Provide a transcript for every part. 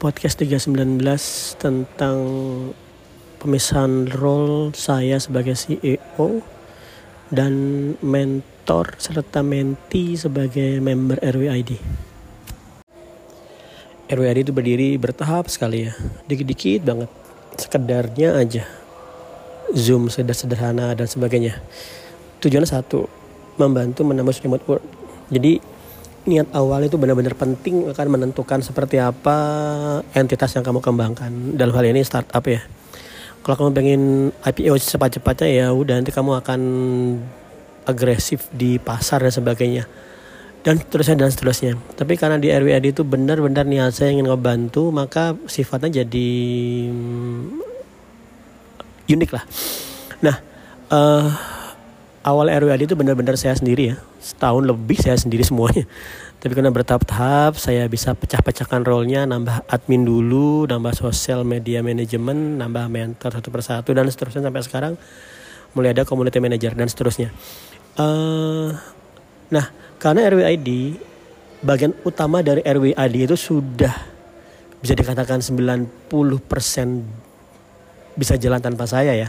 podcast 319 tentang pemisahan role saya sebagai CEO dan mentor serta menti sebagai member RWID. RWID itu berdiri bertahap sekali ya, dikit-dikit banget, sekedarnya aja. Zoom sederhana dan sebagainya. Tujuannya satu, membantu menembus remote work. Jadi niat awal itu benar-benar penting akan menentukan seperti apa entitas yang kamu kembangkan. Dalam hal ini startup ya. Kalau kamu pengen IPO cepat-cepatnya ya udah nanti kamu akan agresif di pasar dan sebagainya. Dan seterusnya dan seterusnya. Tapi karena di RWAD itu benar-benar niat saya ingin ngebantu maka sifatnya jadi hmm, unik lah. Nah uh, awal RWAD itu benar-benar saya sendiri ya. Setahun lebih saya sendiri semuanya. Tapi karena bertahap-tahap saya bisa pecah-pecahkan role-nya nambah admin dulu nambah sosial media manajemen nambah mentor satu persatu dan seterusnya sampai sekarang mulai ada community manager dan seterusnya. Uh, nah karena RWID bagian utama dari RWID itu sudah bisa dikatakan 90% bisa jalan tanpa saya ya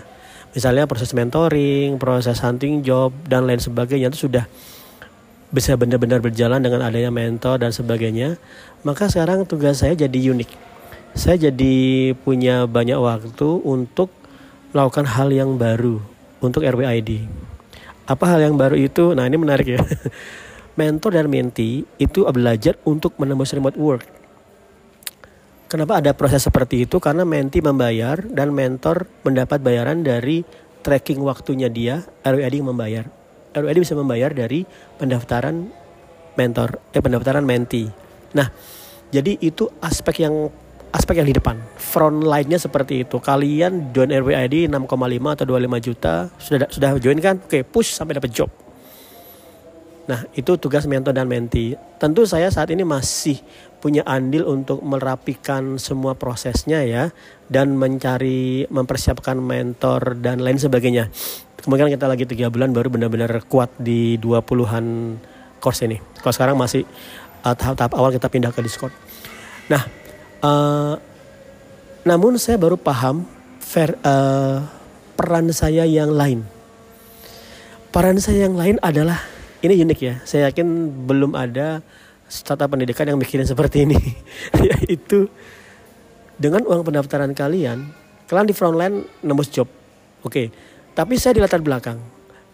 misalnya proses mentoring, proses hunting job dan lain sebagainya itu sudah bisa benar-benar berjalan dengan adanya mentor dan sebagainya, maka sekarang tugas saya jadi unik. Saya jadi punya banyak waktu untuk melakukan hal yang baru untuk RWID. Apa hal yang baru itu? Nah ini menarik ya. Mentor dan menti itu belajar untuk menembus remote work. Kenapa ada proses seperti itu? Karena menti membayar dan mentor mendapat bayaran dari tracking waktunya dia, RWID membayar. RWID bisa membayar dari pendaftaran mentor, eh pendaftaran menti. Nah, jadi itu aspek yang aspek yang di depan. Front line-nya seperti itu. Kalian join RWID 6,5 atau 25 juta, sudah sudah join kan? Oke, push sampai dapat job. Nah, itu tugas mentor dan menti. Tentu saya saat ini masih punya andil untuk merapikan semua prosesnya ya dan mencari mempersiapkan mentor dan lain sebagainya kemungkinan kita lagi tiga bulan baru benar-benar kuat di 20-an course ini. Kalau sekarang masih uh, tahap-tahap uh, awal kita pindah ke Discord. Nah, uh, namun saya baru paham ver, uh, peran saya yang lain. Peran saya yang lain adalah ini unik ya. Saya yakin belum ada startup pendidikan yang mikirin seperti ini, yaitu dengan uang pendaftaran kalian, kalian di frontline nembus job. Oke, okay tapi saya di latar belakang.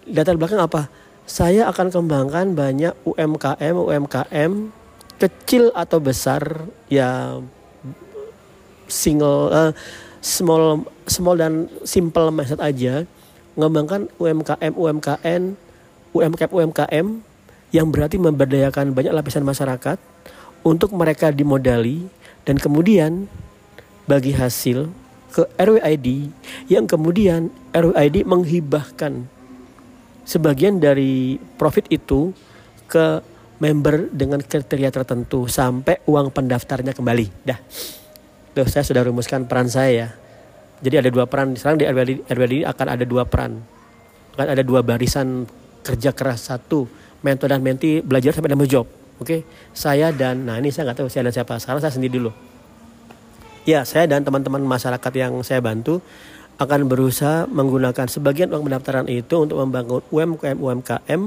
Latar belakang apa? Saya akan kembangkan banyak UMKM, UMKM kecil atau besar ya single uh, small small dan simple mindset aja mengembangkan UMKM UMKM UMKM UMKM yang berarti memberdayakan banyak lapisan masyarakat untuk mereka dimodali dan kemudian bagi hasil ke RWID yang kemudian RWID menghibahkan sebagian dari profit itu ke member dengan kriteria tertentu sampai uang pendaftarnya kembali. Dah. Tuh saya sudah rumuskan peran saya ya. Jadi ada dua peran. Sekarang di RWID, RWID akan ada dua peran. Akan ada dua barisan kerja keras satu. Mentor dan menti belajar sampai dapat job. Oke, okay? saya dan nah ini saya nggak tahu saya dan siapa. Sekarang saya sendiri dulu ya saya dan teman-teman masyarakat yang saya bantu akan berusaha menggunakan sebagian uang pendaftaran itu untuk membangun UMKM UMKM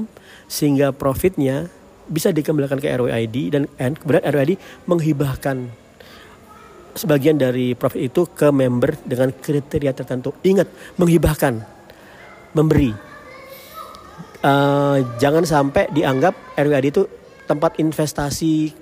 sehingga profitnya bisa dikembalikan ke RWID dan kemudian RWID menghibahkan sebagian dari profit itu ke member dengan kriteria tertentu. Ingat, menghibahkan, memberi. Uh, jangan sampai dianggap RWID itu tempat investasi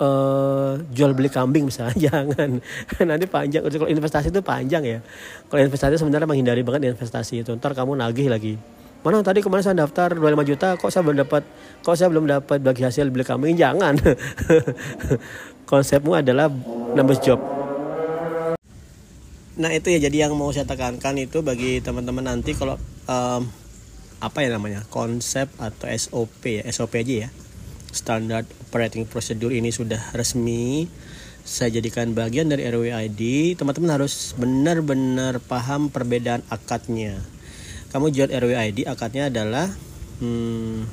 uh, jual beli kambing misalnya. Jangan. Nanti panjang. Kalau investasi itu panjang ya. Kalau investasi sebenarnya menghindari banget investasi itu. Ntar kamu nagih lagi. Mana tadi kemarin saya daftar 25 juta kok saya belum dapat kok saya belum dapat bagi hasil beli kambing? Jangan. Konsepmu adalah nambah job. Nah itu ya. Jadi yang mau saya tekankan itu bagi teman-teman nanti kalau um, apa ya namanya konsep atau SOP ya? SOP aja ya. Standard operating procedure ini sudah resmi. Saya jadikan bagian dari RWID teman-teman harus benar-benar paham perbedaan akadnya. Kamu jual RWID akadnya adalah hmm,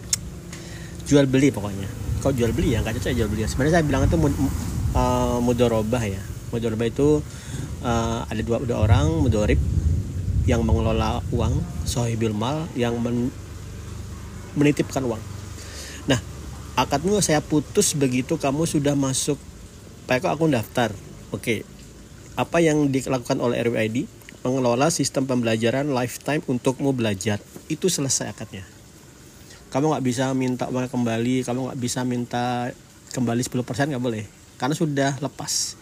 jual beli pokoknya. Kau jual beli ya? Nggak cocok jual beli. Sebenarnya saya bilang itu mud, uh, mudorobah ya. Mudoribah itu uh, ada dua, dua orang mudorib yang mengelola uang sohibul mal yang men, menitipkan uang. Nah akadmu saya putus begitu kamu sudah masuk Pak akun daftar. Oke. Apa yang dilakukan oleh RWID mengelola sistem pembelajaran lifetime untukmu belajar. Itu selesai akadnya. Kamu nggak bisa minta uang kembali kamu nggak bisa minta kembali 10% nggak boleh. Karena sudah lepas.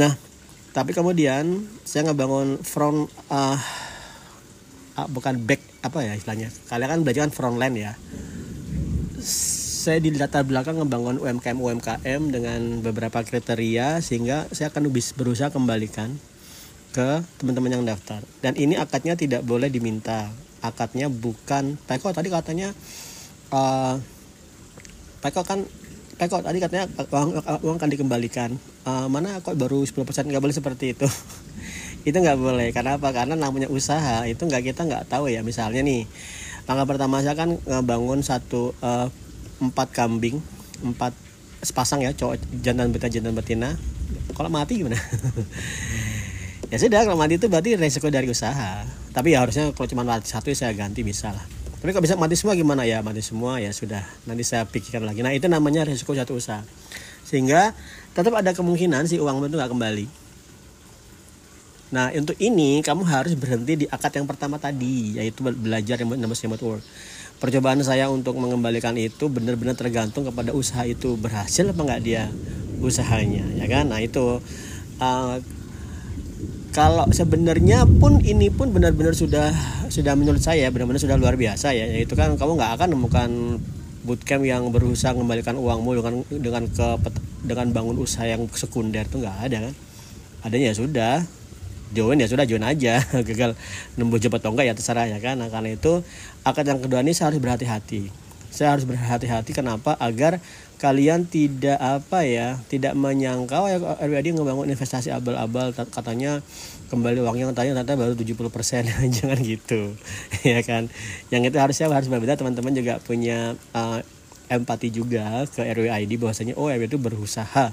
Nah tapi kemudian saya ngebangun front uh, uh, bukan back apa ya istilahnya? Kalian kan belajar kan front line ya. Saya di latar belakang ngebangun UMKM UMKM dengan beberapa kriteria sehingga saya akan berusaha kembalikan ke teman-teman yang daftar. Dan ini akadnya tidak boleh diminta. Akadnya bukan Peko tadi katanya uh, Peko kan Peko tadi katanya uang uang akan dikembalikan. Uh, mana kok baru 10% nggak boleh seperti itu. Itu nggak boleh. Karena apa? Karena namanya usaha itu nggak kita nggak tahu ya. Misalnya nih langkah pertama saya kan ngebangun satu uh, empat kambing empat sepasang ya cowok jantan betina jantan betina. Kalau mati gimana? Ya sudah kalau mati itu berarti resiko dari usaha. Tapi ya harusnya kalau cuma satu ya saya ganti bisa lah tapi kalau bisa mati semua gimana ya mati semua ya sudah nanti saya pikirkan lagi nah itu namanya resiko satu usaha sehingga tetap ada kemungkinan si uang itu nggak kembali. Nah untuk ini kamu harus berhenti di akad yang pertama tadi yaitu belajar yang remote work. Percobaan saya untuk mengembalikan itu benar-benar tergantung kepada usaha itu berhasil apa nggak dia usahanya ya kan. Nah itu uh, kalau sebenarnya pun ini pun benar-benar sudah sudah menurut saya benar-benar sudah luar biasa ya. Yaitu kan kamu nggak akan menemukan bootcamp yang berusaha mengembalikan uangmu dengan dengan ke dengan bangun usaha yang sekunder itu nggak ada kan. Adanya ya sudah join ya sudah join aja. Gagal nembus jebat atau ya terserah ya kan. Nah, karena itu akad yang kedua ini saya harus berhati-hati saya harus berhati-hati. Kenapa? Agar kalian tidak apa ya tidak menyangka oh ya RWD ngebangun investasi abal-abal. Katanya kembali uangnya katanya ternyata baru 70% jangan gitu. Ya kan? Yang itu harusnya harus berbeda. Teman-teman juga punya uh, empati juga ke RWID bahwasanya oh RWID itu berusaha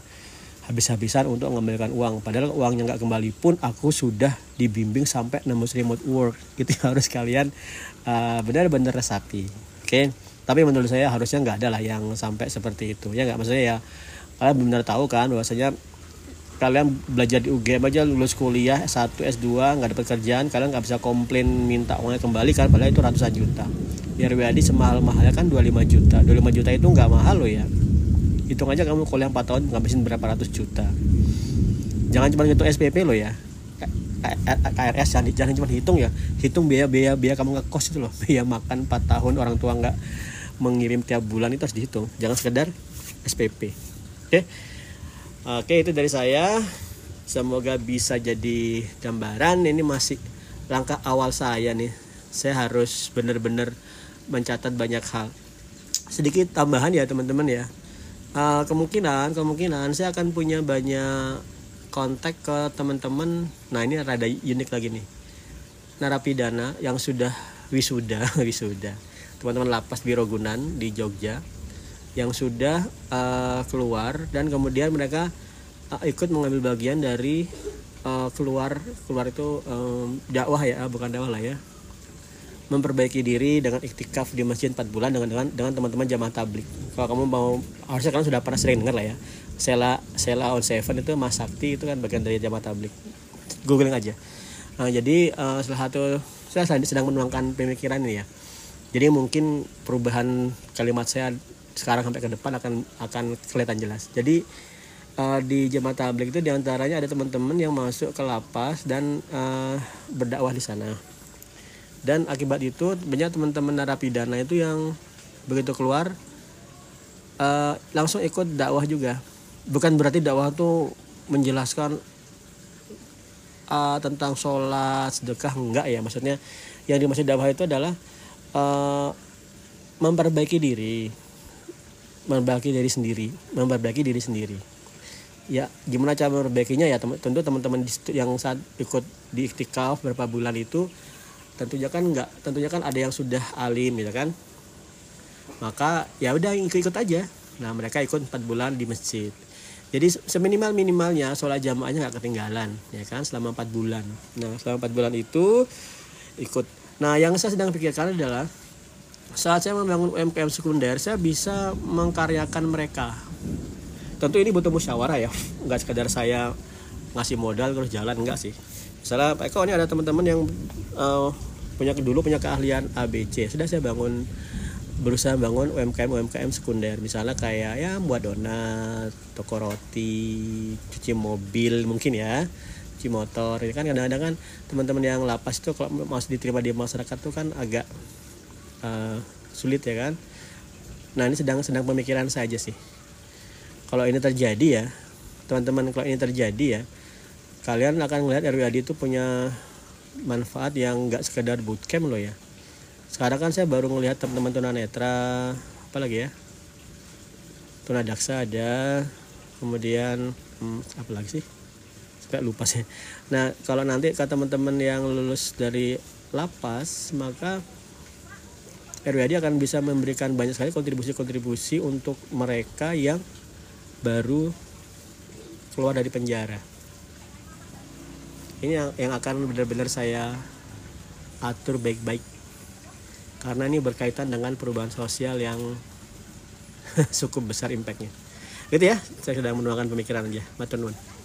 habis-habisan untuk mengambilkan uang. Padahal uangnya nggak kembali pun aku sudah dibimbing sampai nembus remote work. Itu harus kalian uh, benar-benar resapi. Oke? okay? Tapi menurut saya harusnya nggak ada lah yang sampai seperti itu. Ya nggak? Maksudnya ya kalian benar tahu kan bahwasanya kalian belajar di UGM aja lulus kuliah S1 S2 nggak dapat kerjaan kalian nggak bisa komplain minta uangnya kembali kan padahal itu ratusan juta. Biar WAD semahal mahalnya kan 25 juta. 25 juta itu nggak mahal loh ya. Hitung aja kamu kuliah 4 tahun ngabisin berapa ratus juta. Jangan cuma ngitung SPP loh ya. KRS jangan, jangan cuma hitung ya. Hitung biaya biaya biaya kamu ngekos itu loh. Biaya makan 4 tahun orang tua nggak mengirim tiap bulan itu harus dihitung. Jangan sekedar SPP oke? Oke itu dari saya. Semoga bisa jadi gambaran. Ini masih langkah awal saya nih. Saya harus benar-benar mencatat banyak hal. Sedikit tambahan ya teman-teman ya. Uh, kemungkinan kemungkinan saya akan punya banyak kontak ke teman-teman. Nah ini rada unik lagi nih. Narapidana yang sudah wisuda wisuda. Teman-teman lapas Birogunan di Jogja yang sudah uh, keluar dan kemudian mereka uh, ikut mengambil bagian dari uh, keluar keluar itu um, dakwah ya bukan dakwah lah ya. Memperbaiki diri dengan iktikaf di masjid 4 bulan dengan dengan dengan teman-teman jamaah tablik. Kalau kamu mau harusnya kalian sudah pernah sering dengar lah ya. Sela Sela on Seven itu Mas Sakti itu kan bagian dari jamaah tablik. Googling aja. Nah, jadi uh, salah satu saya sedang menuangkan pemikiran ini ya. Jadi mungkin perubahan kalimat saya sekarang sampai ke depan akan akan kelihatan jelas. Jadi uh, di jemaah tablik itu di antaranya ada teman-teman yang masuk ke lapas dan uh, berdakwah di sana. Dan akibat itu banyak teman-teman narapidana itu yang begitu keluar uh, langsung ikut dakwah juga. Bukan berarti dakwah itu menjelaskan uh, tentang sholat sedekah enggak ya? Maksudnya yang dimaksud dakwah itu adalah uh, memperbaiki diri memperbaiki diri sendiri memperbaiki diri sendiri. Ya gimana cara memperbaikinya? Ya tentu teman-teman yang saat ikut di iktikaf berapa bulan itu tentunya kan nggak tentunya kan ada yang sudah alim gitu kan? Maka ya udah ikut-ikut aja. Nah mereka ikut empat bulan di masjid jadi seminimal minimalnya sholat jamaahnya nggak ketinggalan ya kan selama empat bulan. Nah selama empat bulan itu ikut. Nah yang saya sedang pikirkan adalah saat saya membangun UMKM sekunder saya bisa mengkaryakan mereka. Tentu ini butuh musyawarah ya nggak sekadar saya ngasih modal terus jalan enggak sih. Misalnya Pak Eko ini ada teman-teman yang uh, punya dulu punya keahlian ABC sudah saya bangun berusaha bangun UMKM UMKM sekunder. Misalnya kayak ya buat donat toko roti cuci mobil mungkin ya cuci motor. Ini kan kadang-kadang kan teman-teman yang lapas itu kalau mau diterima di masyarakat tuh kan agak uh, sulit ya kan? Nah ini sedang sedang pemikiran saja sih. Kalau ini terjadi ya teman-teman kalau ini terjadi ya kalian akan melihat RWAD itu punya manfaat yang nggak sekedar bootcamp loh ya sekarang kan saya baru melihat teman-teman tunanetra. Apa lagi ya? Tunadaksa ada. Kemudian hmm, apa lagi sih? Saya lupa sih. Nah kalau nanti ke teman-teman yang lulus dari lapas maka RWAD akan bisa memberikan banyak sekali kontribusi-kontribusi untuk mereka yang baru keluar dari penjara. Ini yang, yang akan benar-benar saya atur baik-baik karena ini berkaitan dengan perubahan sosial yang cukup besar impactnya. Gitu ya saya sedang menuangkan pemikiran aja. Matur nuwun